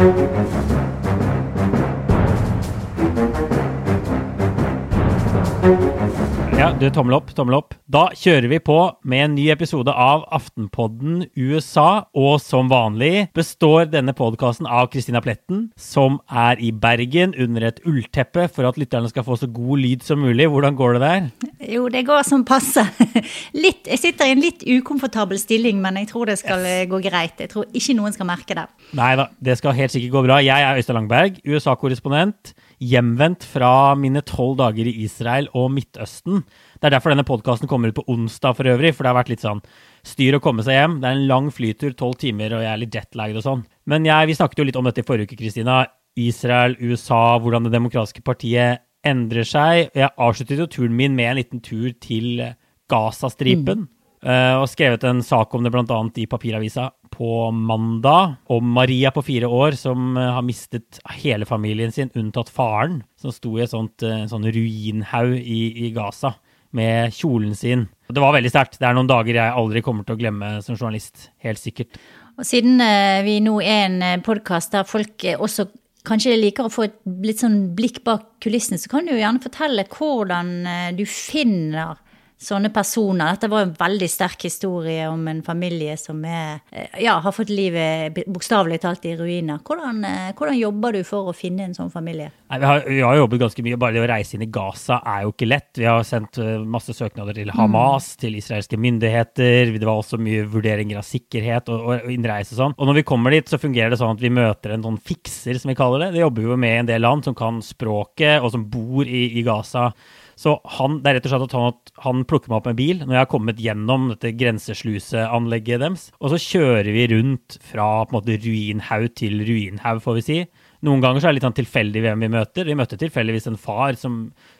thank you. Ja, du, tommel opp, tommel opp. Da kjører vi på med en ny episode av Aftenpodden USA. Og som vanlig består denne podkasten av Kristina Pletten, som er i Bergen under et ullteppe for at lytterne skal få så god lyd som mulig. Hvordan går det der? Jo, det går som passe. Litt, jeg sitter i en litt ukomfortabel stilling, men jeg tror det skal yes. gå greit. Jeg tror ikke noen skal merke det. Nei da, det skal helt sikkert gå bra. Jeg er Øystein Langberg, USA-korrespondent hjemvendt fra mine tolv dager i Israel og Midtøsten. Det er derfor denne podkasten kommer ut på onsdag for øvrig, for det har vært litt sånn styr å komme seg hjem. Det er en lang flytur, tolv timer, og jeg er litt jetlagd og sånn. Men jeg, vi snakket jo litt om dette i forrige uke, Kristina. Israel, USA, hvordan Det demokratiske partiet endrer seg. Jeg avsluttet jo turen min med en liten tur til Gazastripen. Mm. Uh, og skrevet en sak om det bl.a. i papiravisa på mandag. Om Maria på fire år som uh, har mistet hele familien sin, unntatt faren, som sto i en uh, sånn ruinhaug i, i, Gaza med kjolen sin. Og det var veldig sterkt. Det er noen dager jeg aldri kommer til å glemme som journalist. Helt sikkert. Og siden vi nå er en podkast der folk også kanskje liker å få et litt sånn blikk bak kulissene, så kan du jo gjerne fortelle hvordan du finner sånne personer. Dette var en veldig sterk historie om en familie som er, eh, ja, har fått livet bokstavelig talt i ruiner. Hvordan, eh, hvordan, jobber du for å finne en sånn familie? Nei, vi, har, vi, har, jobbet ganske mye. Bare det å reise inn i Gaza er jo ikke lett. Vi har sendt eh, masse søknader til Hamas, mm. til israelske myndigheter. Det var også mye vurderinger av sikkerhet og, og, og innreise og sånn. Og når vi kommer dit, så fungerer det sånn at vi møter en sånn fikser, som vi kaller det. Det jobber jo med en del land som kan språket, og som bor i, i Gaza. Så han, det er rett og slett at han, han, plukker meg opp med bil når jeg har kommet gjennom dette grensesluseanlegget deres. Og så kjører vi rundt fra på en måte ruinhaug til ruinhaug, får vi si. Noen ganger så er det litt sånn tilfeldig hvem vi møter. Vi møtte tilfeldigvis en far som,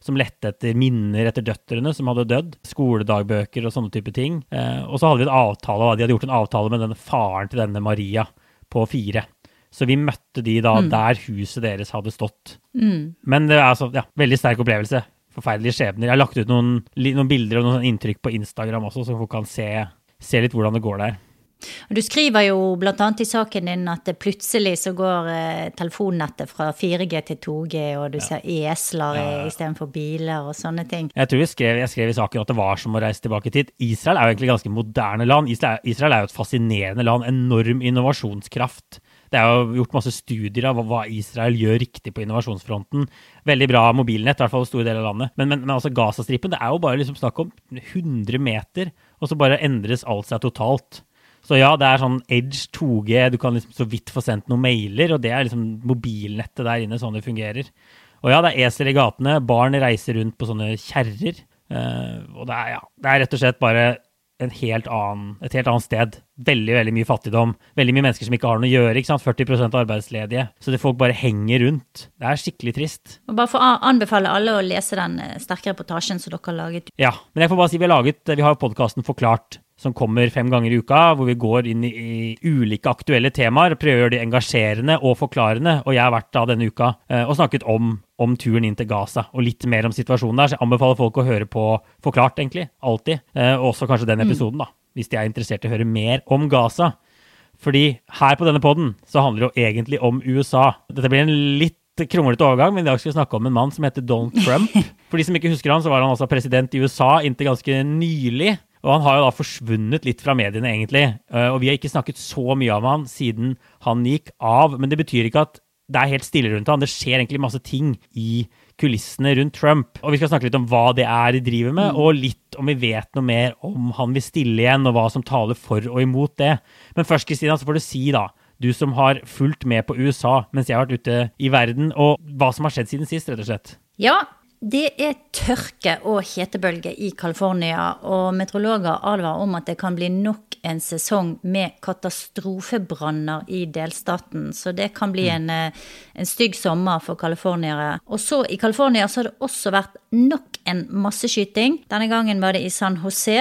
som lette etter minner etter døtrene som hadde dødd. Skoledagbøker og sånne type ting. Eh, og så hadde vi en avtale, de hadde gjort en avtale med denne faren til denne Maria på fire. Så vi møtte de da mm. der huset deres hadde stått. Mm. Men det er altså ja, veldig sterk opplevelse forferdelige skjebner. Jeg har lagt ut noen, noen bilder og noen inntrykk på Instagram også, så folk kan se, se litt hvordan det går der. Du skriver jo bl.a. i saken din at plutselig så går eh, telefonnettet fra 4G til 2G, og du ja. ser esler ja. istedenfor biler og sånne ting. Jeg tror jeg skrev, jeg skrev, i saken at det var som å reise tilbake dit. Israel er jo egentlig ganske moderne land. Israel, Israel er jo et fascinerende land. Enorm innovasjonskraft. Det er jo gjort masse studier av hva Israel gjør riktig på innovasjonsfronten. Veldig bra mobilnett, i hvert fall i store deler av landet. Men, men, men altså Gazastripen, det er jo bare liksom snakk om 100 meter, og så bare endres alt seg totalt. Så ja, det er sånn Edge 2G, du kan liksom så vidt få sendt noen mailer, og det er liksom mobilnettet der inne, sånn det fungerer. Og ja, det er esel i gatene, barn reiser rundt på sånne kjerrer. Uh, og det er, ja, det er rett og slett bare helt annen, et helt annet sted. Veldig veldig mye fattigdom. Veldig mye mennesker som ikke har noe å gjøre. ikke sant? 40 arbeidsledige. Så det folk bare henger rundt. Det er skikkelig trist. Og bare for å anbefale alle å lese den eh, sterke reportasjen som dere har laget. Ja, men jeg får bare si vi har laget, vi har podkasten Forklart som kommer fem ganger i uka, hvor vi går inn i, i ulike aktuelle temaer, prøver å gjøre de engasjerende og forklarende. Og jeg har vært da denne uka eh, og snakket om, om, turen inn til Gaza, og litt mer om situasjonen der. Så jeg anbefaler folk å høre på Forklart, egentlig. Alltid. Eh, også kanskje den mm. episoden, da. Hvis de er interessert i å høre mer om Gaza. Fordi her på denne poden så handler det jo egentlig om USA. Dette blir en litt kronglete overgang, men i dag skal vi snakke om en mann som heter Donald Trump. For de som ikke husker han, så var han altså president i USA inntil ganske nylig. Og han har jo da forsvunnet litt fra mediene, egentlig. Eh, og vi har ikke snakket så mye om han siden han gikk av. Men det betyr ikke at det er helt stille rundt han. Det skjer egentlig masse ting i kulissene rundt Trump. Og vi skal snakke litt om hva det er de driver med, mm. og litt om vi vet noe mer om han vil stille igjen, og hva som taler for og imot det. Men først, Kristina, så får du si, da. Du som har fulgt med på USA mens jeg har vært ute i verden, og hva som har skjedd siden sist, rett og slett. Ja, det er tørke og hetebølge i California, og meteorologer advarer om at det kan bli nok en sesong med katastrofebranner i delstaten. Så det kan bli mm. en, eh, en stygg sommer for californiere. Og så i California så har det også vært nok en masseskyting. Denne gangen var det i San José.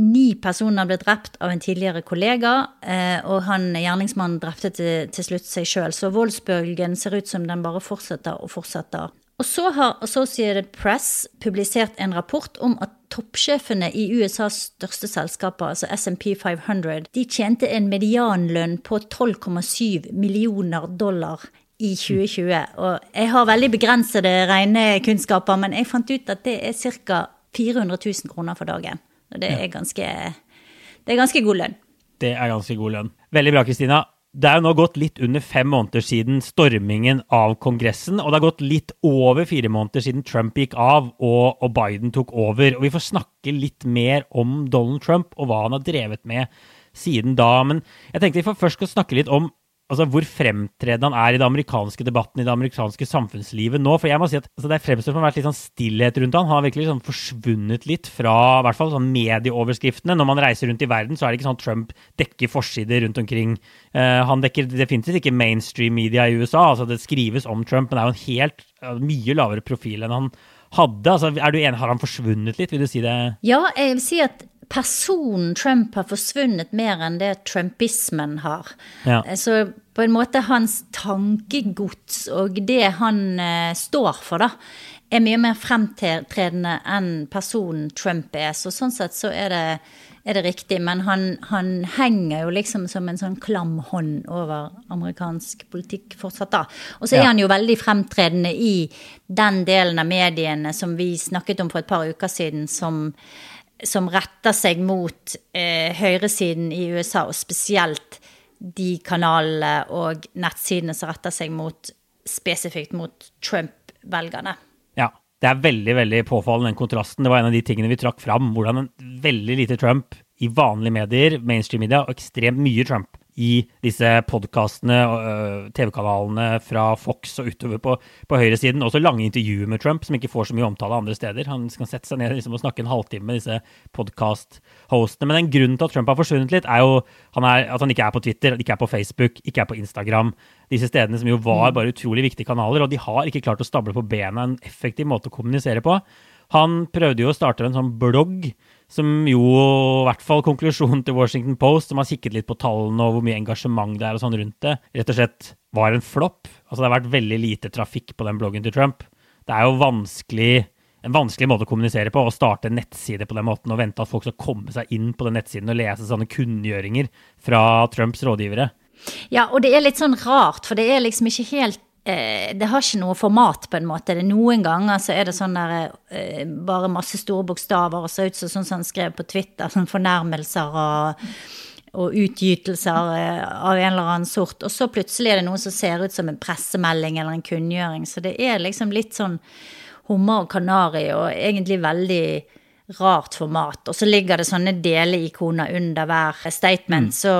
Ni personer ble drept av en tidligere kollega, eh, og han gjerningsmannen drepte til, til slutt seg sjøl. Så voldsbølgen ser ut som den bare fortsetter og fortsetter. Og så har Associated Press publisert en rapport om at toppsjefene i USAs største selskaper, altså SMP 500, de tjente en medianlønn på 12,7 millioner dollar i 2020. Og jeg har veldig begrensede regnekunnskaper, men jeg fant ut at det er ca. 400 000 kroner for dagen. Og det er ganske, det er ganske god lønn. Det er ganske god lønn. Veldig bra, Kristina. Det er jo nå gått litt under fem måneder siden stormingen av Kongressen, og det har gått litt over fire måneder siden Trump gikk av og, og, Biden tok over. Og vi får snakke litt mer om Donald Trump og hva han har drevet med siden da. Men jeg tenkte vi får først snakke litt om altså, hvor fremtredende han er i det amerikanske debatten, i det amerikanske samfunnslivet nå. For jeg må si at altså, det fremstår som det har vært litt sånn stillhet rundt han. Han har virkelig sånn forsvunnet litt fra i hvert fall sånn medieoverskriftene. Når man reiser rundt i verden, så er det ikke sånn at Trump dekker forsider rundt omkring. Uh, han dekker definitivt ikke mainstream media i USA. altså Det skrives om Trump, men det er jo en helt mye lavere profil enn han hadde. altså er du enig, Har han forsvunnet litt, vil du si det? Ja, jeg vil si at personen Trump har forsvunnet mer enn det trumpismen har. Ja. Så på en måte hans tankegods og det han eh, står for, da, er mye mer fremtredende enn personen Trump er. Så sånn sett så er det, er det riktig. Men han, han, henger jo liksom som en sånn klam hånd over amerikansk politikk fortsatt, da. Og så er ja. han jo veldig fremtredende i den delen av mediene som vi snakket om for et par uker siden, som som retter seg mot eh, høyresiden i USA, og spesielt de kanalene og nettsidene som retter seg mot, spesifikt mot Trump-velgerne. Ja, det er veldig veldig påfallende, den kontrasten. Det var en av de tingene vi trakk fram. Hvordan en veldig lite Trump i vanlige medier, mainstream-media, og ekstremt mye Trump i disse podkastene og uh, TV-kanalene fra Fox og utover på, på høyresiden. Også lange intervjuer med Trump som ikke får så mye omtale andre steder. Han skal sette seg ned liksom, og snakke en halvtime med disse podkast-hostene. Men den grunnen til at Trump har forsvunnet litt, er jo han er, at han ikke er på Twitter, ikke er på Facebook, ikke er på Instagram. Disse stedene som jo var mm. bare utrolig viktige kanaler, og de har ikke klart å stable på bena en effektiv måte å kommunisere på. Han prøvde jo å starte en sånn blogg som jo, i hvert fall konklusjonen til Washington Post, som har kikket litt på tallene og hvor mye engasjement det er og sånn rundt det, rett og slett var en flopp. Altså det har vært veldig lite trafikk på den bloggen til Trump. Det er jo vanskelig, en vanskelig måte å kommunisere på, å starte en nettside på den måten og vente at folk skal komme seg inn på den nettsiden og lese sånne kunngjøringer fra Trumps rådgivere. Ja, og det er litt sånn rart, for det er liksom ikke helt det har ikke noe format, på en måte. Noen ganger så er det sånn der eh, bare masse store bokstaver og ser ut som sånn som han skrev på Twitter, sånn fornærmelser og, og utgytelser eh, av en eller annen sort. Og så plutselig er det noe som ser ut som en pressemelding eller en kunngjøring. Så det er liksom litt sånn hummer og kanari, og egentlig veldig rart format. Og så ligger det sånne deleikoner under hver statement. Mm. Så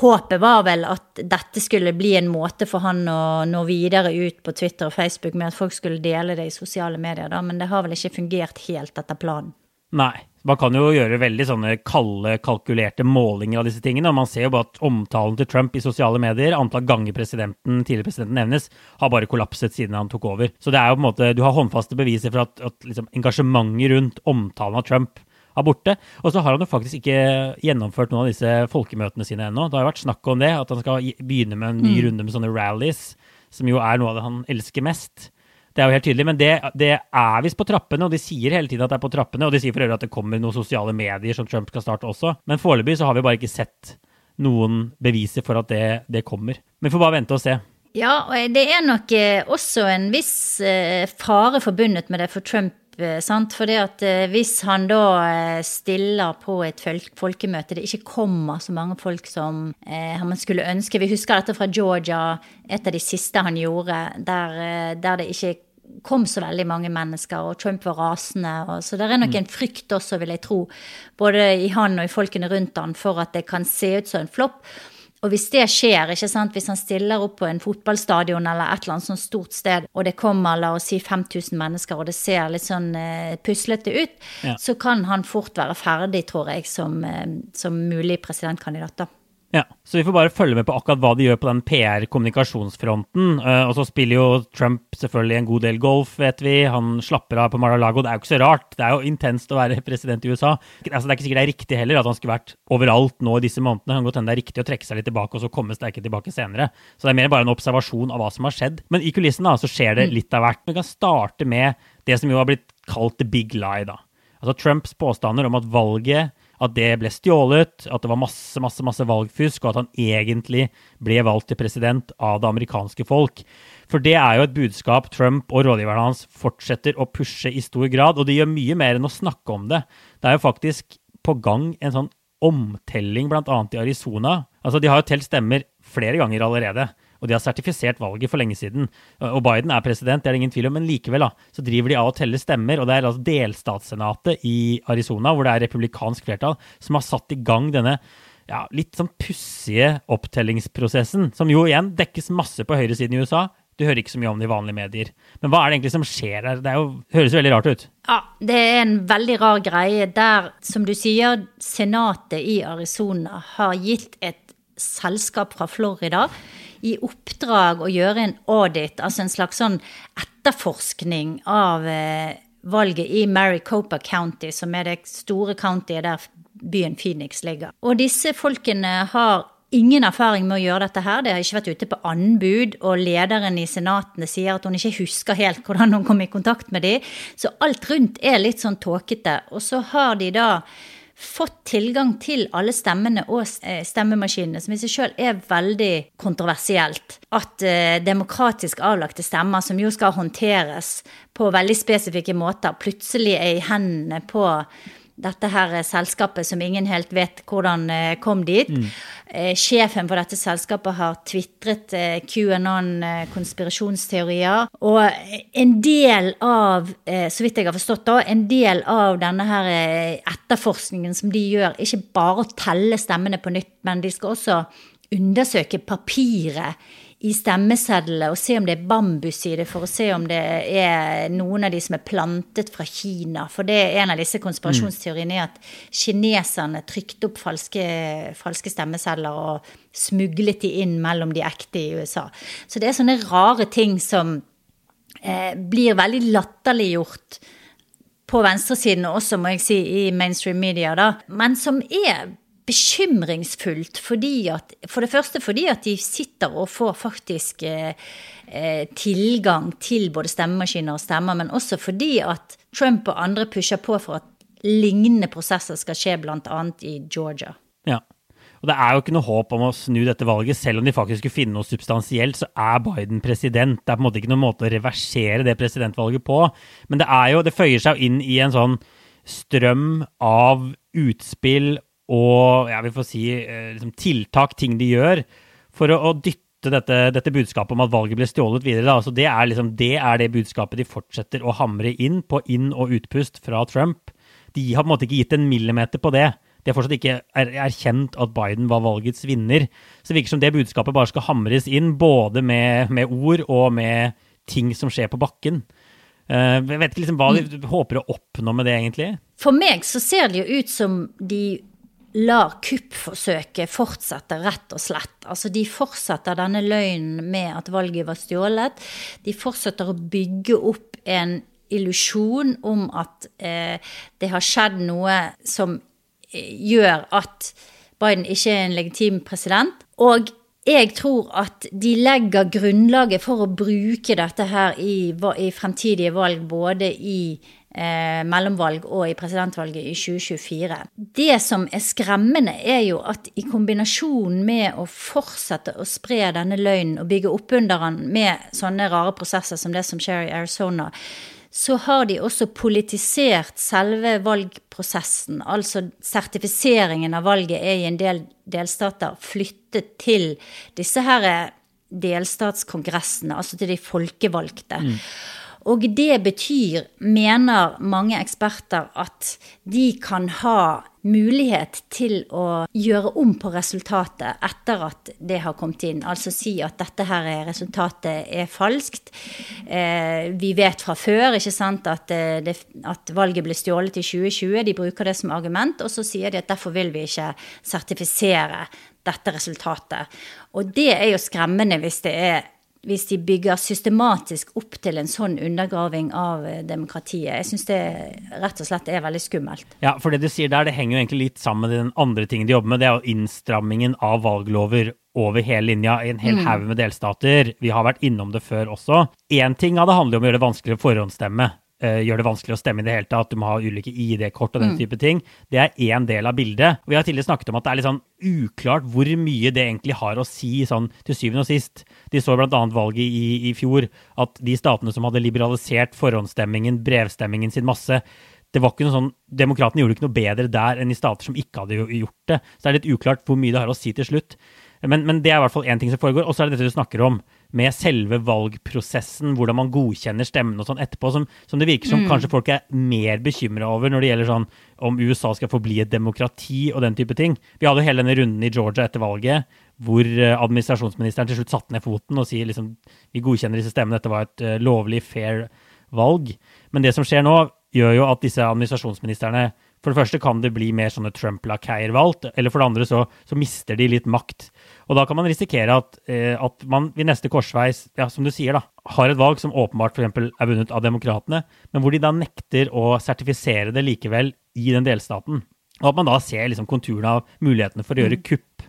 håpet var vel at dette skulle bli en måte for han å nå videre ut på Twitter og Facebook med at folk skulle dele det i sosiale medier, da. Men det har vel ikke fungert helt etter planen. Nei. Man kan jo gjøre veldig sånne kalde, kalkulerte målinger av disse tingene. og Man ser jo bare at omtalen til Trump i sosiale medier, antall ganger presidenten, tidligere presidenten nevnes, har bare kollapset siden han tok over. Så det er jo på en måte, du har håndfaste beviser for at, at liksom, engasjementet rundt omtalen av Trump er borte. Og så har han jo faktisk ikke gjennomført noen av disse folkemøtene sine ennå. Det har jo vært snakk om det, at han skal begynne med en ny mm. runde med sånne rallies, som jo er noe av det han elsker mest. Det er jo helt tydelig, men det, det er visst på trappene, og de sier hele tiden at det er på trappene. Og de sier for øvrig at det kommer noen sosiale medier som Trump skal starte også. Men foreløpig så har vi bare ikke sett noen beviser for at det, det kommer. Men vi får bare vente og se. Ja, og det er nok eh, også en viss eh, fare forbundet med det for Trump. Eh, sant? For at hvis han da stiller på et folkemøte, det ikke kommer så mange folk som man skulle ønske Vi husker dette fra Georgia, et av de siste han gjorde, der, der det ikke kom så veldig mange mennesker, og Trump var rasende. Og, så det er nok mm. en frykt også, vil jeg tro, både i han og i folkene rundt han, for at det kan se ut som en flopp. Og hvis det skjer, ikke sant, hvis han stiller opp på en fotballstadion eller et eller annet sånt stort sted, og det kommer la oss si 5000 mennesker, og det ser litt sånn uh, puslete ut, ja. så kan han fort være ferdig, tror jeg, som, uh, som mulig presidentkandidat. da. Ja, Så vi får bare følge med på akkurat hva de gjør på den PR-kommunikasjonsfronten. Uh, og så spiller jo Trump selvfølgelig en god del golf, vet vi. Han slapper av på Mar-a-Lago. Det er jo ikke så rart. Det er jo intenst å være president i USA. Altså, det er ikke sikkert det er riktig heller at han skulle vært overalt nå i disse månedene. Det kan godt hende det er riktig å trekke seg litt tilbake og så komme sterkere tilbake senere. Så det er mer bare en observasjon av hva som har skjedd. Men i kulissen da, så skjer det mm. litt av hvert. Vi kan starte med det som jo har blitt kalt the big lie. da. Altså Trumps påstander om at valget at det ble stjålet, at det var masse masse, masse valgfusk, og at han egentlig ble valgt til president av det amerikanske folk. For det er jo et budskap Trump og rådgiverne hans fortsetter å pushe i stor grad, og de gjør mye mer enn å snakke om det. Det er jo faktisk på gang en sånn omtelling, bl.a. i Arizona. Altså, De har jo telt stemmer flere ganger allerede. Og de har sertifisert valget for lenge siden. Og Biden er president, det er det ingen tvil om, men likevel da, så driver de av og teller stemmer. Og det er altså delstatssenatet i Arizona, hvor det er republikansk flertall, som har satt i gang denne ja, litt sånn pussige opptellingsprosessen, som jo igjen dekkes masse på høyresiden i USA. Du hører ikke så mye om det i vanlige medier. Men hva er det egentlig som skjer her? Det jo, høres jo veldig rart ut. Ja, det er en veldig rar greie der, som du sier, senatet i Arizona har gitt et selskap fra Florida i oppdrag å gjøre en audit, altså en slags sånn etterforskning av eh, valget i Maricopa County, som er det store countyet der byen Phoenix ligger. Og disse folkene har ingen erfaring med å gjøre dette her. Det har ikke vært ute på anbud, og lederen i senatene sier at hun ikke husker helt hvordan hun kom i kontakt med dem. Så alt rundt er litt sånn tåkete. Og så har de da fått tilgang til alle stemmene og eh, stemmemaskinene, som i seg sjøl er veldig kontroversielt. At eh, demokratisk avlagte stemmer, som jo skal håndteres på veldig spesifikke måter, plutselig er i hendene på dette her selskapet som ingen helt vet hvordan eh, kom dit. Mm. Eh, sjefen for dette selskapet har tvitret eh, QAnon-konspirasjonsteorier. Og en del av, så vidt jeg har forstått, da, en del av denne her etterforskningen som de gjør, ikke bare å telle stemmene på nytt, men de skal også undersøke papiret i stemmesedlene og se om det er bambus i det, for å se om det er noen av de som er plantet fra Kina. For det er en av disse konspirasjonsteoriene er at kineserne trykte opp falske, falske stemmesedler og smuglet de inn mellom de ekte i USA. Så det er sånne rare ting som eh, blir veldig latterliggjort på venstresiden, også må jeg si i mainstream media, da, men som er bekymringsfullt fordi at For det første fordi at de sitter og får faktisk eh, eh, tilgang til både stemmemaskiner og stemmer, men også fordi at Trump og andre pusher på for at lignende prosesser skal skje bl.a. i Georgia. Ja. Og det er jo ikke noe håp om å snu dette valget. Selv om de faktisk skulle finne noe substansielt, så er Biden president. Det er på en måte ikke noen måte å reversere det presidentvalget på. Men det er jo, det føyer seg jo inn i en sånn strøm av utspill og jeg vil få si eh, liksom, tiltak, ting de gjør, for å, å dytte dette, dette, budskapet om at valget ble stjålet videre. Altså, det, er liksom, det, er det budskapet de fortsetter å hamre inn på inn- og utpust fra Trump. De har på en måte ikke gitt en millimeter på det. De har fortsatt ikke erkjent at Biden var valgets vinner. Så det virker som det budskapet bare skal hamres inn, både med, med ord og med ting som skjer på bakken. Uh, jeg vet ikke liksom hva de mm. håper å oppnå med det, egentlig. For meg så ser det jo ut som de lar kuppforsøket fortsette, rett og slett. Altså, de fortsetter denne løgnen med at valget var stjålet. De fortsetter å bygge opp en illusjon om at eh, det har skjedd noe som eh, gjør at Biden ikke er en legitim president. Og jeg tror at de legger grunnlaget for å bruke dette her i, i fremtidige valg, både i eh, mellomvalg og i presidentvalget i 2024. Det som er skremmende, er jo at i kombinasjon med å fortsette å spre denne løgnen og bygge opp under den med sånne rare prosesser som det som skjer i Arizona, så har de også politisert selve valgprosessen. Altså sertifiseringen av valget er i en del delstater flyttet til disse her delstatskongressene, altså til de folkevalgte. Mm. Og det betyr, mener mange eksperter, at de kan ha mulighet til å gjøre om på resultatet etter at det har kommet inn. Altså si at dette her resultatet er falskt. Eh, vi vet fra før ikke sant, at, eh, det, at, valget ble stjålet i 2020. De bruker det som argument, og så sier de at derfor vil vi ikke sertifisere dette resultatet. Og det er jo skremmende hvis det er hvis de bygger systematisk opp til en sånn undergraving av eh, demokratiet. Jeg syns det rett og slett er veldig skummelt. Ja, for det du sier der, det henger jo egentlig litt sammen med den andre tingen de jobber med. Det er jo innstrammingen av valglover over hele linja i en hel mm. haug med delstater. Vi har vært innom det før også. Én ting av det handler om å gjøre det vanskeligere å forhåndsstemme. Uh, gjør det vanskelig å stemme i det hele tatt. Du må ha ulike ID-kort og den mm. type ting. Det er én del av bildet. Vi har tidligere snakket om at det er litt sånn uklart hvor mye det egentlig har å si sånn til syvende og sist. De så bl.a. valget i, i fjor, at de statene som hadde liberalisert forhåndsstemmingen, brevstemmingen sin masse, det var ikke noe sånn, Demokratene gjorde ikke noe bedre der enn i stater som ikke hadde gjort det. Så det er litt uklart hvor mye det har å si til slutt. Men, men det er i hvert fall én ting som foregår. Og så er det dette du snakker om med selve valgprosessen, hvordan man godkjenner stemmene og sånn etterpå, som, som, det virker som mm. kanskje folk er mer bekymra over når det gjelder sånn om USA skal forbli et demokrati og den type ting. Vi hadde jo hele denne runden i Georgia etter valget hvor eh, administrasjonsministeren til slutt satte ned foten og sier liksom vi godkjenner disse stemmene, dette var et uh, lovlig, fair valg. Men det som skjer nå, gjør jo at disse administrasjonsministrene for det første kan det bli mer sånne Trump-lakeier valgt, eller for det andre så, så, mister de litt makt. Og da kan man risikere at, eh, at man ved neste korsveis, ja, som du sier, da, har et valg som åpenbart f.eks. er vunnet av demokratene, men hvor de da nekter å sertifisere det likevel i den delstaten. Og at man da ser liksom konturene av mulighetene for å gjøre mm. kupp.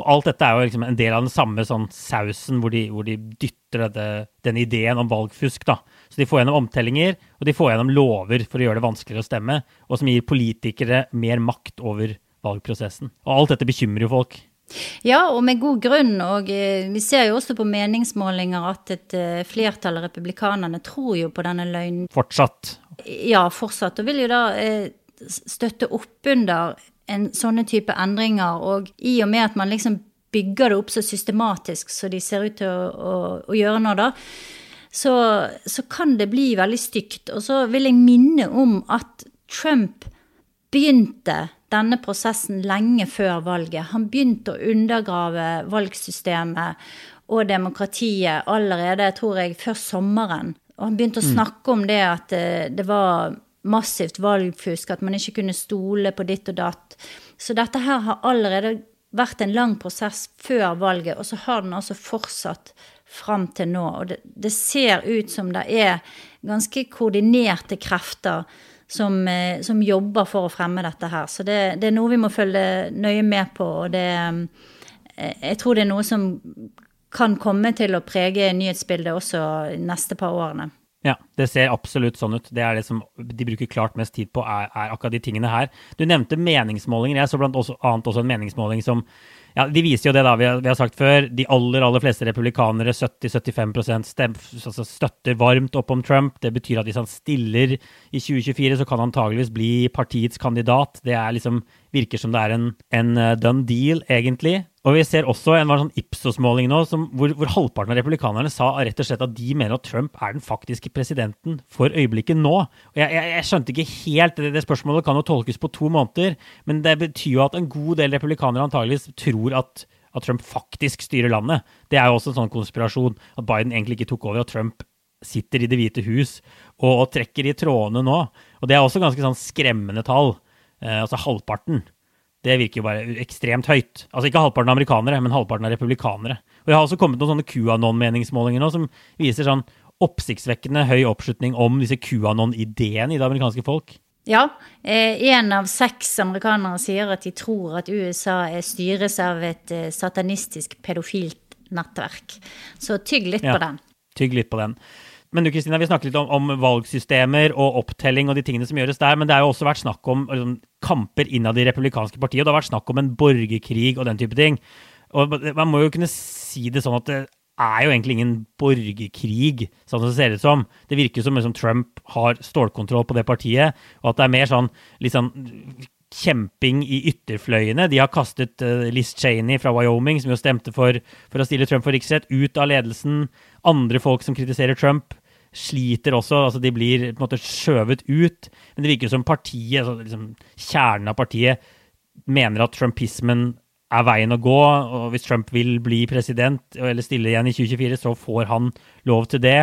Og alt dette er jo liksom en del av den samme sånn sausen hvor de, hvor de dytter dette, den ideen om valgfusk. da. Så de får gjennom omtellinger, og de får gjennom lover for å gjøre det vanskeligere å stemme, og som gir politikere mer makt over valgprosessen. Og alt dette bekymrer jo folk. Ja, og med god grunn. Og eh, vi ser jo også på meningsmålinger at et eh, flertall av republikanerne tror jo på denne løgnen. Fortsatt. Ja, fortsatt. Og vil jo da eh, støtte opp under en sånne type endringer. Og i og med at man liksom bygger det opp så systematisk så de ser ut til å, å, å gjøre nå, da, så, så kan det bli veldig stygt. Og så vil jeg minne om at Trump begynte denne prosessen lenge før valget. Han begynte å undergrave valgsystemet og demokratiet allerede, tror jeg, før sommeren. Og han begynte å mm. snakke om det at det, eh, det var massivt valgfusk, at man ikke kunne stole på ditt og datt. Så dette her har allerede vært en lang prosess før valget, og så har den altså fortsatt fram til nå. Og det, det, ser ut som det er ganske koordinerte krefter som, eh, som jobber for å fremme dette her. Så det, det, er noe vi må følge nøye med på. Og det eh, Jeg tror det er noe som kan komme til å prege nyhetsbildet også de neste par årene. Ja, det ser absolutt sånn ut. Det er det som de bruker klart mest tid på, er, er akkurat de tingene her. Du nevnte meningsmålinger. Jeg så blant annet også en meningsmåling som ja, De viser jo det, da. Vi har, vi har sagt før. De aller aller fleste republikanere, 70-75% altså støtter varmt opp om Trump. Det betyr at hvis han stiller i 2024, så kan han antageligvis bli partiets kandidat. Det er liksom, virker som det er en, en eh, done deal, egentlig. Og vi ser også en sånn Ipsos-måling nå som, hvor, hvor, halvparten av republikanerne sa rett og slett at de mener at Trump er den faktiske presidenten for øyeblikket nå. Og jeg, jeg, jeg skjønte ikke helt det, det, spørsmålet kan jo tolkes på to måneder, men det betyr jo at en god del republikanere antageligvis tror at, at Trump faktisk styrer landet. Det er jo også en sånn konspirasjon at Biden egentlig ikke tok over, og Trump sitter i Det hvite hus og, og trekker i trådene nå. Og det er også ganske sånn skremmende tall. Eh, altså halvparten det virker jo bare ekstremt høyt. Altså ikke halvparten av amerikanere, men halvparten av republikanere. Og Jeg har også kommet noen sånne QAnon-meningsmålinger nå som viser sånn oppsiktsvekkende høy oppslutning om disse QAnon-ideene i det amerikanske folk. Ja, én eh, av seks amerikanere sier at de tror at USA styres av et eh, satanistisk pedofilt nettverk. Så tygg litt ja, på den. Tygg litt på den. Men du, Kristina, vi snakket litt om, om, valgsystemer og opptelling og de tingene som gjøres der, men det har jo også vært snakk om liksom, kamper innad i republikanske partier, og det har vært snakk om en borgerkrig og den type ting. Og Man må jo kunne si det sånn at det er jo egentlig ingen borgerkrig, sånn som det ser ut som. Det virker som liksom, Trump har stålkontroll på det partiet, og at det er mer sånn litt sånn kjemping i ytterfløyene. De har kastet uh, Liz Cheney fra Wyoming, som jo stemte for, for å stille Trump for riksrett, ut av ledelsen. Andre folk som kritiserer Trump, sliter også. altså De blir på en måte skjøvet ut. Men det virker som partiet, altså liksom, kjernen av partiet, mener at trumpismen er veien å gå. Og hvis Trump vil bli president eller stille igjen i 2024, så får han lov til det.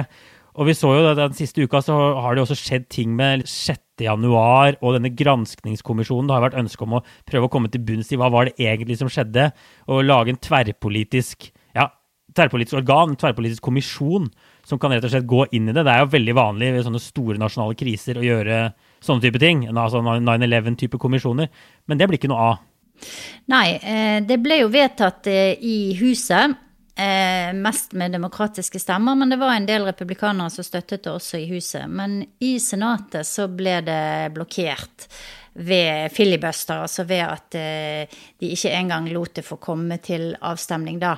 Og vi så jo det, Den siste uka så har det også skjedd ting med sjette januar og denne granskningskommisjonen. Det har vært ønske om å prøve å komme til bunns i hva var det egentlig som skjedde, og lage en tverrpolitisk ja, tverrpolitisk organ, en tverrpolitisk kommisjon, som kan rett og slett gå inn i det. Det er jo veldig vanlig ved sånne store nasjonale kriser å gjøre sånne type ting. altså 9-11-type kommisjoner. Men det blir ikke noe av. Nei, eh, det ble jo vedtatt eh, i huset. Eh, mest med demokratiske stemmer, men det var en del republikanere som støttet det også i huset. Men i Senatet så ble det blokkert ved filibuster, altså ved at de ikke engang lot det få komme til avstemning da.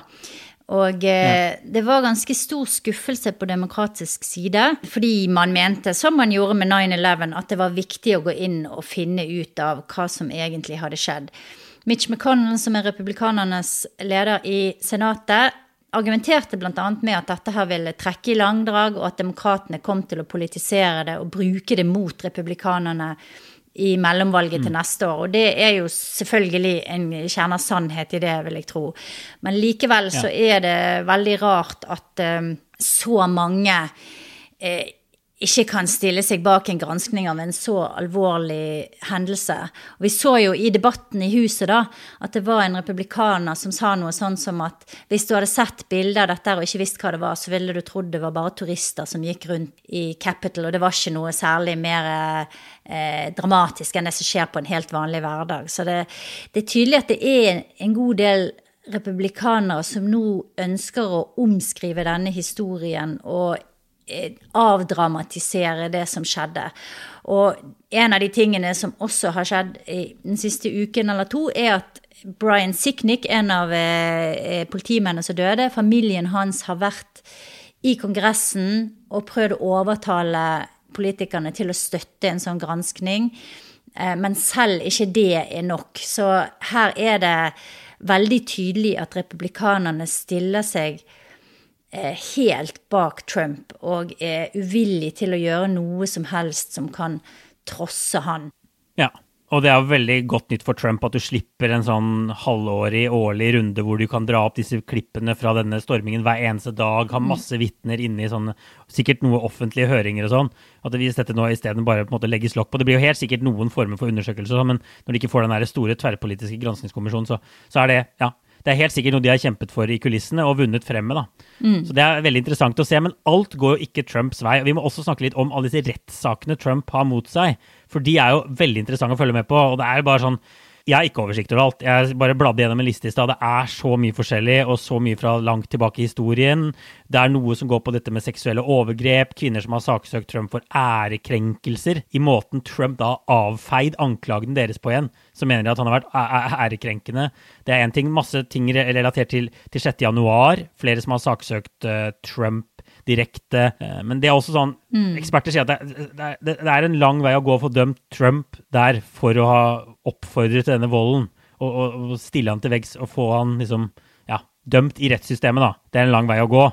Og eh, det var ganske stor skuffelse på demokratisk side, fordi man mente, som man gjorde med 9-11, at det var viktig å gå inn og finne ut av hva som egentlig hadde skjedd. Mitch McConnell, som er republikanernes leder i Senatet, argumenterte bl.a. med at dette her ville trekke i langdrag, og at demokratene kom til å politisere det og bruke det mot republikanerne i mellomvalget mm. til neste år. Og det er jo selvfølgelig en kjerne av sannhet i det, vil jeg tro. Men likevel så er det veldig rart at um, så mange eh, ikke kan stille seg bak en granskning av en så alvorlig hendelse. Og vi så jo i debatten i huset da, at det var en republikaner som sa noe sånn som at hvis du hadde sett bilder av dette og ikke visst hva det var, så ville du trodd det var bare turister som gikk rundt i Capitol, og det var ikke noe særlig mer eh, dramatisk enn det som skjer på en helt vanlig hverdag. Så det, det er tydelig at det er en god del republikanere som nå ønsker å omskrive denne historien og avdramatisere det som skjedde. Og en av de tingene som også har skjedd den siste uken eller to, er at Brian Sicknick, en av eh, eh, politimennene som døde, familien hans har vært i Kongressen og prøvd å overtale politikerne til å støtte en sånn granskning. Eh, men selv ikke det er nok. Så her er det veldig tydelig at republikanerne stiller seg Eh, helt bak Trump og er uvillig til å gjøre noe som helst som kan trosse han. Ja, og det er veldig godt nytt for Trump at du slipper en sånn halvårig, årlig runde hvor du kan dra opp disse klippene fra denne stormingen hver eneste dag, ha mm. masse vitner inne i sånne Sikkert noe offentlige høringer og sånn. At hvis dette nå isteden bare på en måte legges lokk på Det blir jo helt sikkert noen former for undersøkelser, sånn, men når de ikke får den store tverrpolitiske granskingskommisjonen, så, så er det ja, det er helt sikkert noe de har kjempet for i kulissene og vunnet frem med. da. Mm. Så Det er veldig interessant å se, men alt går jo ikke Trumps vei. Vi må også snakke litt om alle disse rettssakene Trump har mot seg, for de er jo veldig interessante å følge med på. og det er bare sånn, jeg har ikke oversikt over alt. Jeg bare bladde gjennom en liste i stad. Det er så mye forskjellig, og så mye fra langt tilbake i historien. Det er noe som går på dette med seksuelle overgrep, kvinner som har saksøkt Trump for ærekrenkelser. I måten Trump da avfeid anklagene deres på igjen, så mener de at han har vært ærekrenkende. Det er én ting. Masse ting relatert til, til 6. januar. Flere som har saksøkt uh, Trump direkte. Eh, men det er også sånn mm. Eksperter sier at det, det, det, er en lang vei å gå å få dømt Trump der for å ha oppfordret til denne volden. Og, og, og stille han til veggs og få han liksom ja, dømt i rettssystemet, da. Det er en lang vei å gå.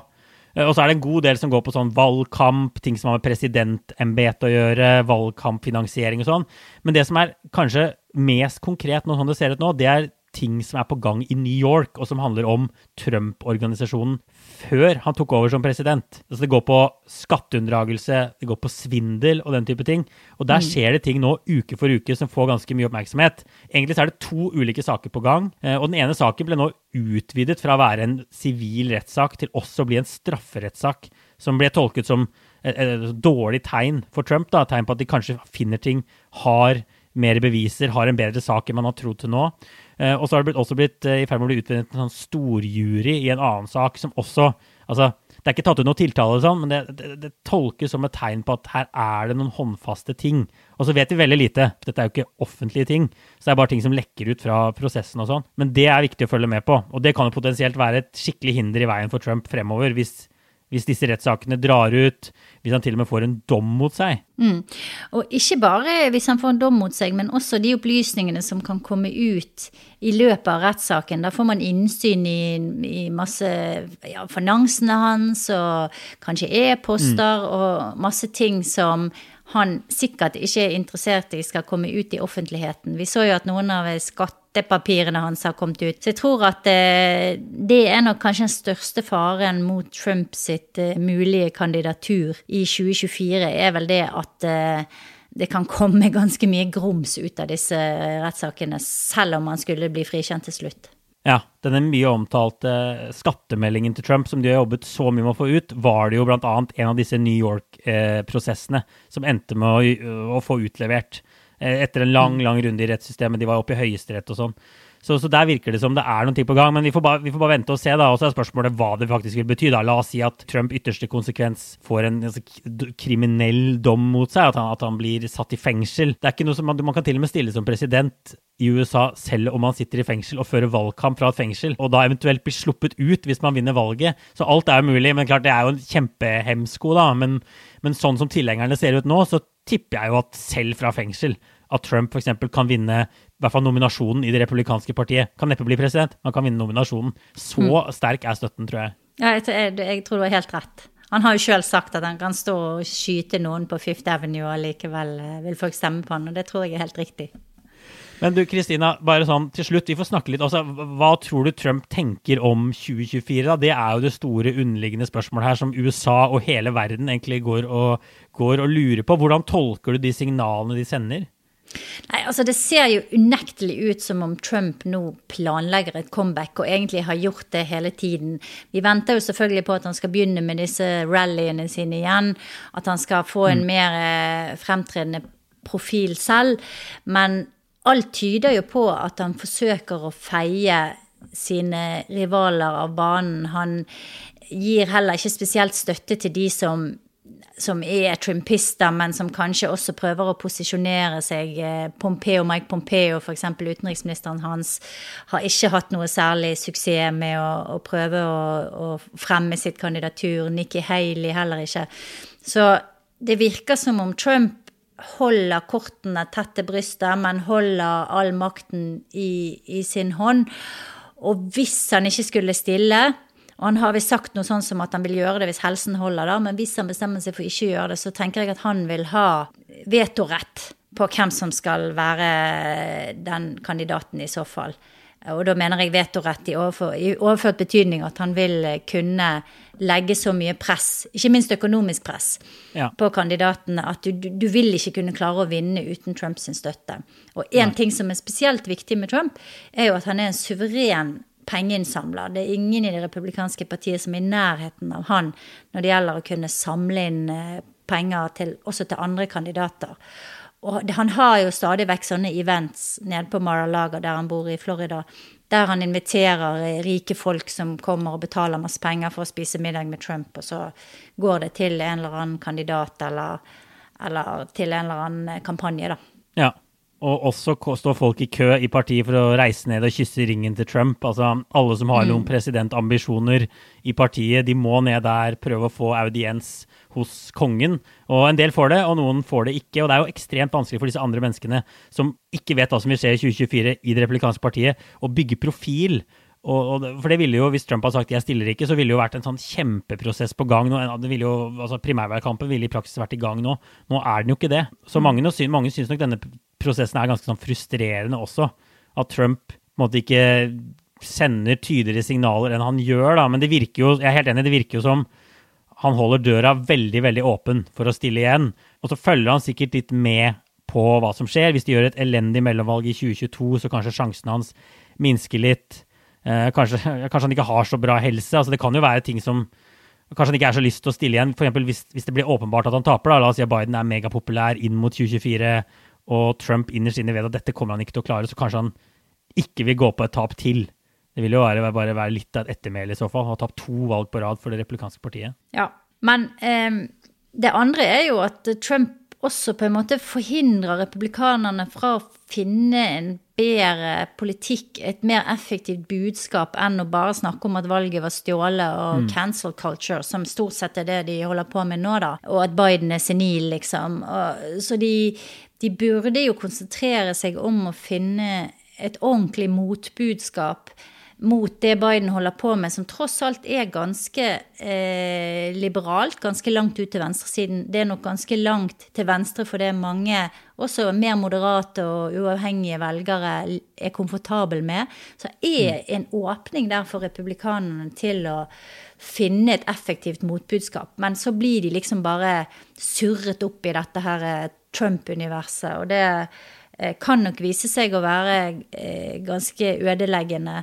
Eh, og så er det en god del som går på sånn valgkamp, ting som har med presidentembetet å gjøre, valgkampfinansiering og sånn. Men det som er kanskje mest konkret nå, sånn det ser ut nå, det er ting som er på gang i New York, og som handler om Trump-organisasjonen før han tok over som president. Altså det går på skatteunndragelse, det går på svindel og den type ting. Og der mm. skjer det ting nå uke for uke som får ganske mye oppmerksomhet. Egentlig så er det to ulike saker på gang, eh, og den ene saken ble nå utvidet fra å være en sivil rettssak til også å bli en strafferettssak, som ble tolket som et, et dårlig tegn for Trump. da, Tegn på at de kanskje finner ting, har mer beviser, har en bedre sak enn man har trodd til nå. Eh, og så har det også blitt eh, i ferd med å bli utvidet en sånn storjury i en annen sak som også altså, Det er ikke tatt ut noe tiltale, sånn, men det, det, det, tolkes som et tegn på at her er det noen håndfaste ting. Og så vet vi veldig lite. Dette er jo ikke offentlige ting. Så det er bare ting som lekker ut fra prosessen og sånn. Men det er viktig å følge med på. Og det kan jo potensielt være et skikkelig hinder i veien for Trump fremover, hvis hvis disse rettssakene drar ut, hvis han til og med får en dom mot seg. Mm. Og ikke bare hvis han får en dom mot seg, men også de opplysningene som kan komme ut i løpet av rettssaken. Da får man innsyn i, i masse ja, finansene hans og kanskje e-poster mm. og masse ting som han sikkert ikke er interessert i skal komme ut i offentligheten. Vi så jo at noen av skatt skattepapirene hans har kommet ut. Så jeg tror at eh, det er nok kanskje den største faren mot Trump sitt eh, mulige kandidatur i 2024, er vel det at eh, det kan komme ganske mye grums ut av disse rettssakene, selv om han skulle bli frikjent til slutt. Ja, denne mye omtalte skattemeldingen til Trump, som de har jobbet så mye med å få ut, var det jo bl.a. en av disse New York-prosessene som endte med å, å få utlevert. Eh, etter en lang, lang runde i rettssystemet. De var oppe i Høyesterett og sånn. Så, så, der virker det som det er noen ting på gang. Men vi får, bare, vi får bare vente og se. da, Og så er spørsmålet hva det faktisk vil bety. da. La oss si at Trump ytterste konsekvens får en altså, kriminell dom mot seg. At han, at han, blir satt i fengsel. Det er ikke noe som man, man kan til og med stille som president i USA selv om man sitter i fengsel og fører valgkamp fra et fengsel, og da eventuelt blir sluppet ut hvis man vinner valget. Så alt er jo mulig. Men klart, det er jo en kjempehemsko, da. Men, men sånn som tilhengerne ser ut nå, så tipper jeg jo at selv fra fengsel at Trump f.eks. kan vinne i hvert fall nominasjonen i det republikanske partiet. Kan neppe bli president, men kan vinne nominasjonen. Så mm. sterk er støtten, tror jeg. Ja, jeg, jeg, jeg tror du har helt rett. Han har jo sjøl sagt at han kan stå og skyte noen på Fifth Avenue, og likevel eh, vil folk stemme på han, og det tror jeg er helt riktig. Men du Kristina, bare sånn til slutt, vi får snakke litt. Altså, hva tror du Trump tenker om 2024? da? Det er jo det store underliggende spørsmålet her, som USA og hele verden egentlig går og, går og lurer på. Hvordan tolker du de signalene de sender? Nei, altså Det ser jo unektelig ut som om Trump nå planlegger et comeback, og egentlig har gjort det hele tiden. Vi venter jo selvfølgelig på at han skal begynne med disse rallyene sine igjen. At han skal få en mm. mer eh, fremtredende profil selv. Men alt tyder jo på at han forsøker å feie sine rivaler av banen. Han gir heller ikke spesielt støtte til de som som er trumpister, men som kanskje også prøver å posisjonere seg. Eh, Pompeo, Mike Pompeo, f.eks. utenriksministeren hans, har ikke hatt noe særlig suksess med å, å prøve å, å, fremme sitt kandidatur. Nikki Haley heller ikke. Så det virker som om Trump holder kortene tett til brystet, men holder all makten i, i sin hånd. Og hvis han ikke skulle stille, og han har visst sagt noe sånn som at han vil gjøre det hvis helsen holder, da, men hvis han bestemmer seg for ikke å gjøre det, så tenker jeg at han vil ha vetorett på hvem som skal være den kandidaten i så fall. Og da mener jeg vetorett i, overfor, i overført betydning at han vil kunne legge så mye press, ikke minst økonomisk press, ja. på kandidatene at du, du, vil ikke kunne klare å vinne uten Trumps støtte. Og én ting som er spesielt viktig med Trump, er jo at han er en suveren pengeinnsamler. Det er ingen i det republikanske partiet som er i nærheten av han når det gjelder å kunne samle inn eh, penger til, også til andre kandidater. Og han har jo stadig vekk sånne events nede på Mar-a-Lago, der han bor i Florida, der han inviterer eh, rike folk som kommer og betaler masse penger for å spise middag med Trump, og så går det til en eller annen kandidat eller, eller til en eller annen kampanje, da. Ja. Og også står folk i kø i partiet for å reise ned og kysse ringen til Trump. Altså, alle som har mm. noen presidentambisjoner i partiet, de må ned der, prøve å få audiens hos kongen. Og en del får det, og noen får det ikke. Og det er jo ekstremt vanskelig for disse andre menneskene som ikke vet hva som vil skje i 2024 i det republikanske partiet, å bygge profil. Og, og, for det ville jo, Hvis Trump hadde sagt 'jeg stiller ikke', så ville det jo vært en sånn kjempeprosess på gang. Nå, det ville jo, altså Primærvalgkampen ville i praksis vært i gang nå. Nå er den jo ikke det. Så mm. mange, mange syns nok denne prosessen er ganske sånn frustrerende også. At Trump måte ikke sender tydeligere signaler enn han gjør. da, Men det virker jo jeg er helt enig, det virker jo som han holder døra veldig veldig åpen for å stille igjen. Og så følger han sikkert litt med på hva som skjer. Hvis de gjør et elendig mellomvalg i 2022, så kanskje sjansene hans minsker litt. Eh, kanskje, kanskje, han ikke har så bra helse. altså Det kan jo være ting som Kanskje han ikke er så lyst til å stille igjen. For hvis, hvis det blir åpenbart at han taper, da, la oss si at Biden er megapopulær inn mot 2024, og Trump innerst inne vet at dette kommer han ikke til å klare, så kanskje han ikke vil gå på et tap til. Det vil jo være, bare være litt av et ettermæle i så fall. Ha tapt to valg på rad for det republikanske partiet. Ja, men eh, det andre er jo at Trump også på en måte forhindrer republikanerne fra å finne en bedre politikk, et mer effektivt budskap, enn å bare snakke om at valget var stjålet og mm. cancel culture, som stort sett er det de holder på med nå, da. Og at Biden er senil, liksom. Og, så de, de burde jo konsentrere seg om å finne et ordentlig motbudskap mot det Biden holder på med, som tross alt er ganske eh, liberalt, ganske langt ut til venstresiden. Det er nok ganske langt til venstre for det mange, også mer moderate og uavhengige velgere, er komfortabel med. Så er en åpning der for republikanerne til å finne et effektivt motbudskap. Men så blir de liksom bare surret opp i dette her eh, Trump-universet. Og det eh, kan nok vise seg å være eh, ganske ødeleggende,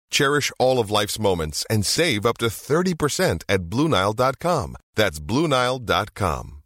Cherish all of life's moments and save up to 30% at BlueNile.com. That's BlueNile.com.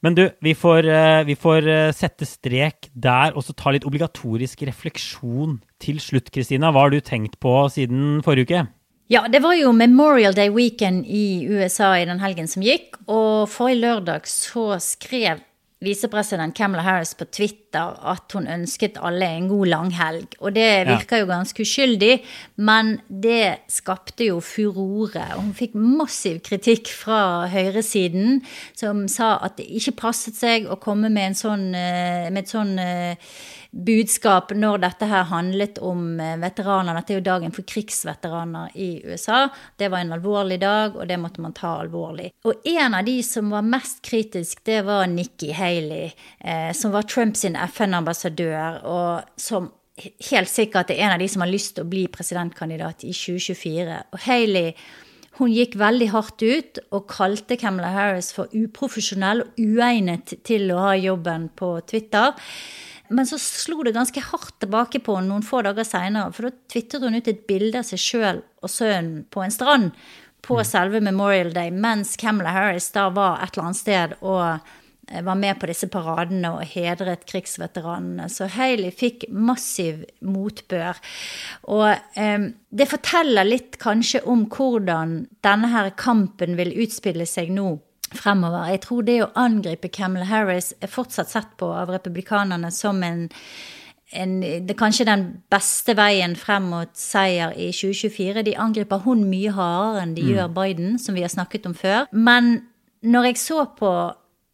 Men du, vi får, eh, vi får eh, sette strek der og så ta litt obligatorisk refleksjon til slutt, Kristina. Hva har du tenkt på siden forrige uke? Ja, det var jo Memorial Day Weekend i USA i den helgen som gikk. Og forrige lørdag så skrev visepresident Camelot Harris på Twitter at hun ønsket alle en god langhelg. Og det virker jo ganske uskyldig, men det skapte jo furore. Og hun fikk massiv kritikk fra høyresiden, som sa at det ikke passet seg å komme med, en sånn, eh, med et sånn eh, budskap når dette her handlet om eh, veteraner. Dette er jo dagen for krigsveteraner i USA. Det var en alvorlig dag, og det måtte man ta alvorlig. Og en av de som var mest kritisk, det var Nikki Haley, eh, som var Trumps FN-ambassadør, og som helt sikkert er en av de som har lyst til å bli presidentkandidat i 2024. Og Haley hun gikk veldig hardt ut og kalte Camelot Harris for uprofesjonell og uegnet til å ha jobben på Twitter. Men så slo det ganske hardt tilbake på henne noen få dager seinere, for da tvitret hun ut et bilde av seg sjøl og sønnen på en strand på mm. selve Memorial Day, mens Camelot Harris da var et eller annet sted og eh, var med på disse paradene og hedret krigsveteranene. Så Hailey fikk massiv motbør. Og eh, det forteller litt kanskje om hvordan denne her kampen vil utspille seg nå fremover. Jeg tror det å angripe Camilla Harris er fortsatt sett på av republikanerne som en, en det er kanskje den beste veien frem mot seier i 2024. De angriper hun mye hardere enn de mm. gjør Biden, som vi har snakket om før. Men når jeg så på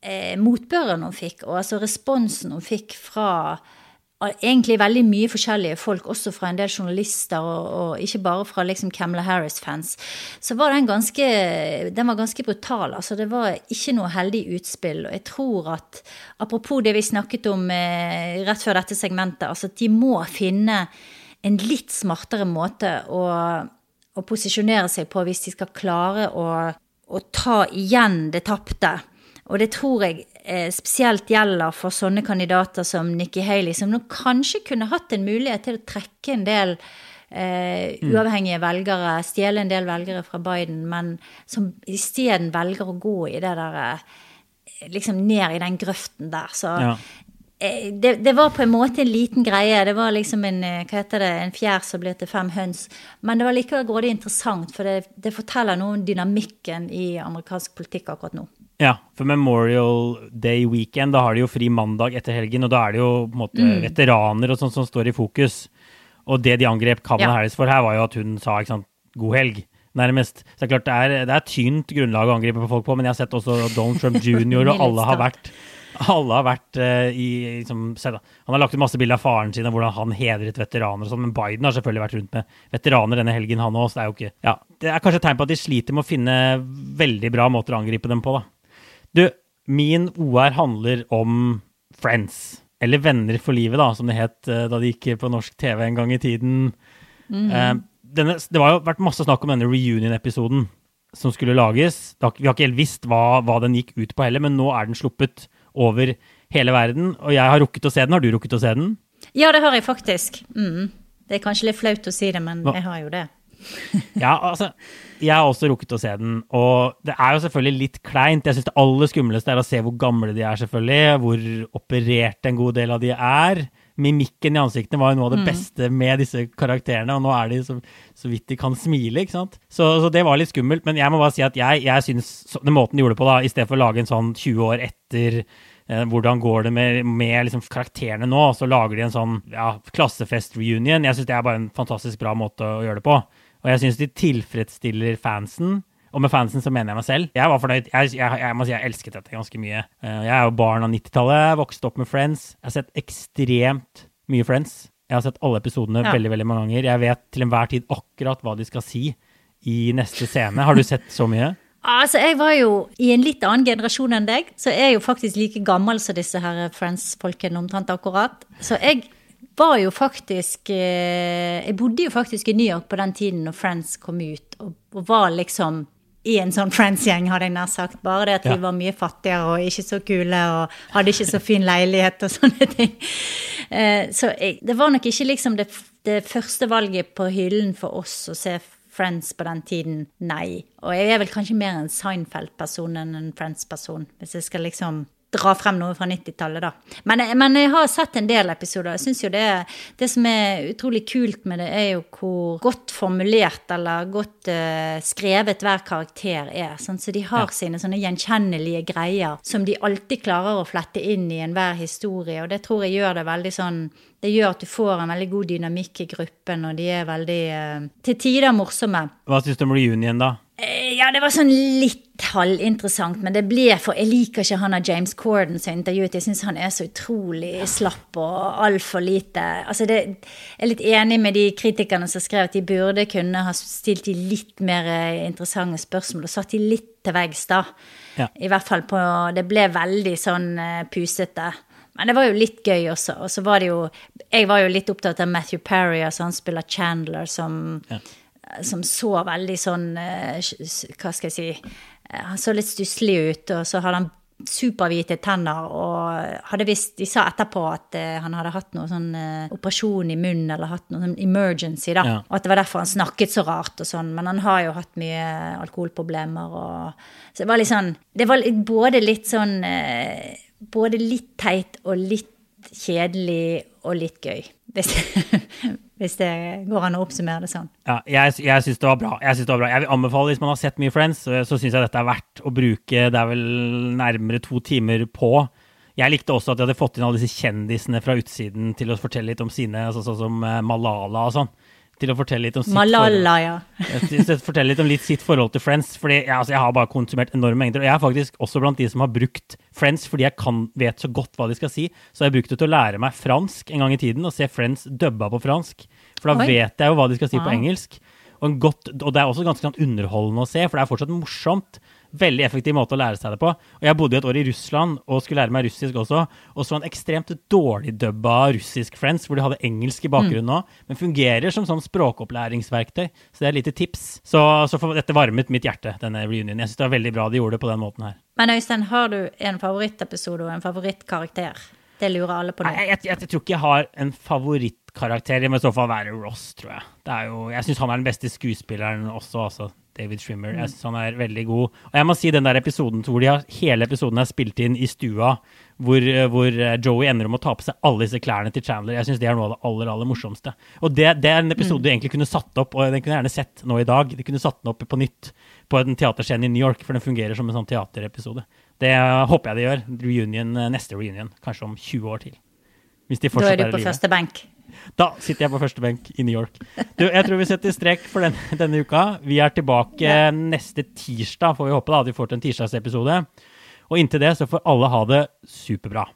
eh, motbøren hun fikk, og altså responsen hun fikk fra egentlig veldig mye forskjellige folk, også fra en del journalister, og, og ikke bare fra liksom Camilla Harris-fans, så var den ganske, den var ganske brutal. altså Det var ikke noe heldig utspill. Og jeg tror at, apropos det vi snakket om eh, rett før dette segmentet, altså at de må finne en litt smartere måte å, å posisjonere seg på hvis de skal klare å, å ta igjen det tapte. Og det tror jeg spesielt gjelder for sånne kandidater som Nikki Haley, som nå kanskje kunne hatt en mulighet til å trekke en del eh, mm. uavhengige velgere, stjele en del velgere fra Biden, men som isteden velger å gå i det der eh, Liksom ned i den grøften der. Så ja. Eh, det, det, var på en måte en liten greie. Det var liksom en eh, hva heter det, en fjær som ble til fem høns. Men det var likevel grådig interessant, for det, det forteller noe om dynamikken i amerikansk politikk akkurat nå. Ja, for Memorial Day Weekend, da har de jo fri mandag etter helgen, og da er det jo på en måte mm. veteraner og sånt som står i fokus. Og det de angrep Kamala ja. Harris for her, var jo at hun sa ikke sant, god helg, nærmest. Så det er klart det er, det er tynt grunnlag å angripe folk på, men jeg har sett også Donald Trump jr. og alle har vært alle har vært uh, i liksom, Han har lagt ut masse bilder av faren sin og hvordan han hedret veteraner og sånn, men Biden har selvfølgelig vært rundt med veteraner denne helgen, han òg. Så det er jo ikke Ja. Det er kanskje et tegn på at de sliter med å finne veldig bra måter å angripe dem på, da. Du, min OR handler om Friends. Eller Venner for livet, da, som det het uh, da det gikk på norsk TV en gang i tiden. Mm. Uh, denne, det har jo vært masse snakk om denne reunion-episoden som skulle lages. vi har ikke helt visst hva, hva, den gikk ut på heller, men nå er den sluppet over hele verden. Og jeg har rukket å se den. Har du rukket å se den? Ja, det har jeg faktisk. Mm. Det er kanskje litt flaut å si det, men jeg har jo det. Ja, altså, jeg har også rukket å se den, og det er jo selvfølgelig litt kleint. Jeg syns det aller skumleste er å se hvor gamle de er, selvfølgelig. Hvor operert en god del av de er. Mimikken i ansiktene var jo noe av det beste med disse karakterene, og nå er de så, så vidt de kan smile, ikke sant. Så, så, det var litt skummelt, men jeg må bare si at jeg, jeg syns den måten de gjorde det på, da, i stedet for å lage en sånn 20 år etter eh, hvordan går det med, med liksom karakterene nå? Så lager de en sånn ja, klassefest-reunion. Jeg syns det er bare en fantastisk bra måte å gjøre det på. Og jeg syns de tilfredsstiller fansen. Og med fansen så mener jeg meg selv. Jeg var fornøyd. Jeg, jeg, jeg må si jeg elsket dette ganske mye. Eh, jeg er jo barn av 90-tallet, vokste opp med Friends. Jeg har sett ekstremt mye Friends. Jeg har sett alle episodene Ja. veldig veldig mange ganger. Jeg vet til enhver tid akkurat hva de skal si i neste scene. Har du sett så mye? Altså, Jeg var jo i en litt annen generasjon enn deg, så jeg er jo faktisk like gammel som disse her Friends-folkene omtrent akkurat. Så jeg var jo faktisk eh, Jeg bodde jo faktisk i New York på den tiden når Friends kom ut, og, og var liksom i en sånn Friends-gjeng, hadde jeg nær sagt. Bare det at Ja. vi var mye fattigere og ikke så kule og hadde ikke så fin leilighet og sånne ting. Eh, så jeg, det var nok ikke liksom det, det første valget på hyllen for oss å se Friends på den tiden, nei. Og jeg er vel kanskje mer en Seinfeld-person enn en Friends-person, hvis jeg skal liksom dra frem noe fra 90-tallet, da. Men, men jeg har sett en del episoder. Jeg syns jo det, det som er utrolig kult med det, er jo hvor godt formulert eller godt uh, skrevet hver karakter er. Sånn, så de har sine sånne gjenkjennelige greier som de alltid klarer å flette inn i enhver historie, og det tror jeg gjør det veldig sånn det gjør at du får en veldig god dynamikk i gruppen, og de er veldig eh, til tider morsomme. Hva syns du om reunion, da? Eh, Ja, det var sånn litt halvinteressant, men det ble for Jeg liker ikke han av James Corden som intervjuet. Jeg syns han er så utrolig slapp og altfor lite Altså, det, jeg er litt enig med de kritikerne som skrev at de burde kunne ha stilt de litt mer eh, interessante spørsmål og satt de litt til veggs, da. Ja. I hvert fall på Det ble veldig sånn eh, pusete. Men det var jo litt gøy også. Og så var det jo Jeg var jo litt opptatt av Matthew Parry, altså han spiller Chandler, som Ja. som så veldig sånn eh, Hva skal jeg si eh, Han så litt stusslig ut, og så hadde han superhvite tenner og hadde visst De sa etterpå at eh, han hadde hatt noe sånn eh, operasjon i munnen eller hatt noe sånn emergency, da. Ja. Og at det var derfor han snakket så rart og sånn. Men han har jo hatt mye alkoholproblemer og Så det var litt sånn Det var både litt sånn eh, Både litt teit og litt kjedelig og litt gøy. Hvis, hvis det går an å oppsummere det sånn. Ja, jeg, jeg syns det var bra. Jeg synes det var bra. Jeg vil anbefale, hvis man har sett mye Friends, så, så syns jeg dette er verdt å bruke Det er vel nærmere to timer på. Jeg likte også at de hadde fått inn alle disse kjendisene fra utsiden til å fortelle litt om sine, altså, sånn som eh, Malala og sånn. Til å fortelle litt om sitt Malala, ja. forhold. Jeg Fortelle litt om litt sitt forhold til Friends. Fordi jeg, altså, jeg har bare konsumert enorme mengder. Og jeg er faktisk også blant de som har brukt Friends fordi jeg kan, vet så godt hva de skal si. Så jeg har brukt det til å lære meg fransk en gang i tiden, og se Friends dubba på fransk. For da Oi. vet jeg jo hva de skal si på engelsk. Og, en godt, og det er også ganske sånn underholdende å se, for det er fortsatt morsomt. Veldig effektiv måte å lære seg det på. Og jeg bodde jo et år i Russland og skulle lære meg russisk også, og så en ekstremt dårlig dubba russisk Friends, hvor de hadde engelsk i bakgrunnen Mm. men fungerer som sånn språkopplæringsverktøy. Så det er et lite tips. Så, så for, dette varmet mitt hjerte, denne reunionen. Jeg syns det var veldig bra de gjorde det på den måten her. Men Øystein, har du en favorittepisode og en favorittkarakter? Det lurer alle på nå. Nei, jeg, jeg, jeg tror ikke jeg har en favorittkarakter. Det må i så fall være Ross, tror jeg. Det er jo, jeg syns han er den beste skuespilleren også, altså. David Schwimmer. Jeg synes han er veldig god. Og jeg må si den der episoden hvor de har, hele episoden er spilt inn i stua, hvor, eh, hvor eh, Joey ender om å ta på seg alle disse klærne til Chandler. Jeg syns det er noe av det aller, aller morsomste. Og det, det er en episode du egentlig kunne satt opp, og den kunne jeg gjerne sett nå i dag. De kunne satt den opp på nytt på en teaterscene i New York, for den fungerer som en sånn teaterepisode. Det eh, håper jeg de gjør. Reunion, neste reunion, kanskje om 20 år til. Hvis de Da fortsatt er du er i på første benk. Da sitter jeg på første benk i New York. Du, jeg tror vi setter strek for den, denne uka. Vi er tilbake Ja. neste tirsdag, får vi håpe da, at vi får til en tirsdagsepisode. Og inntil det så får alle ha det superbra.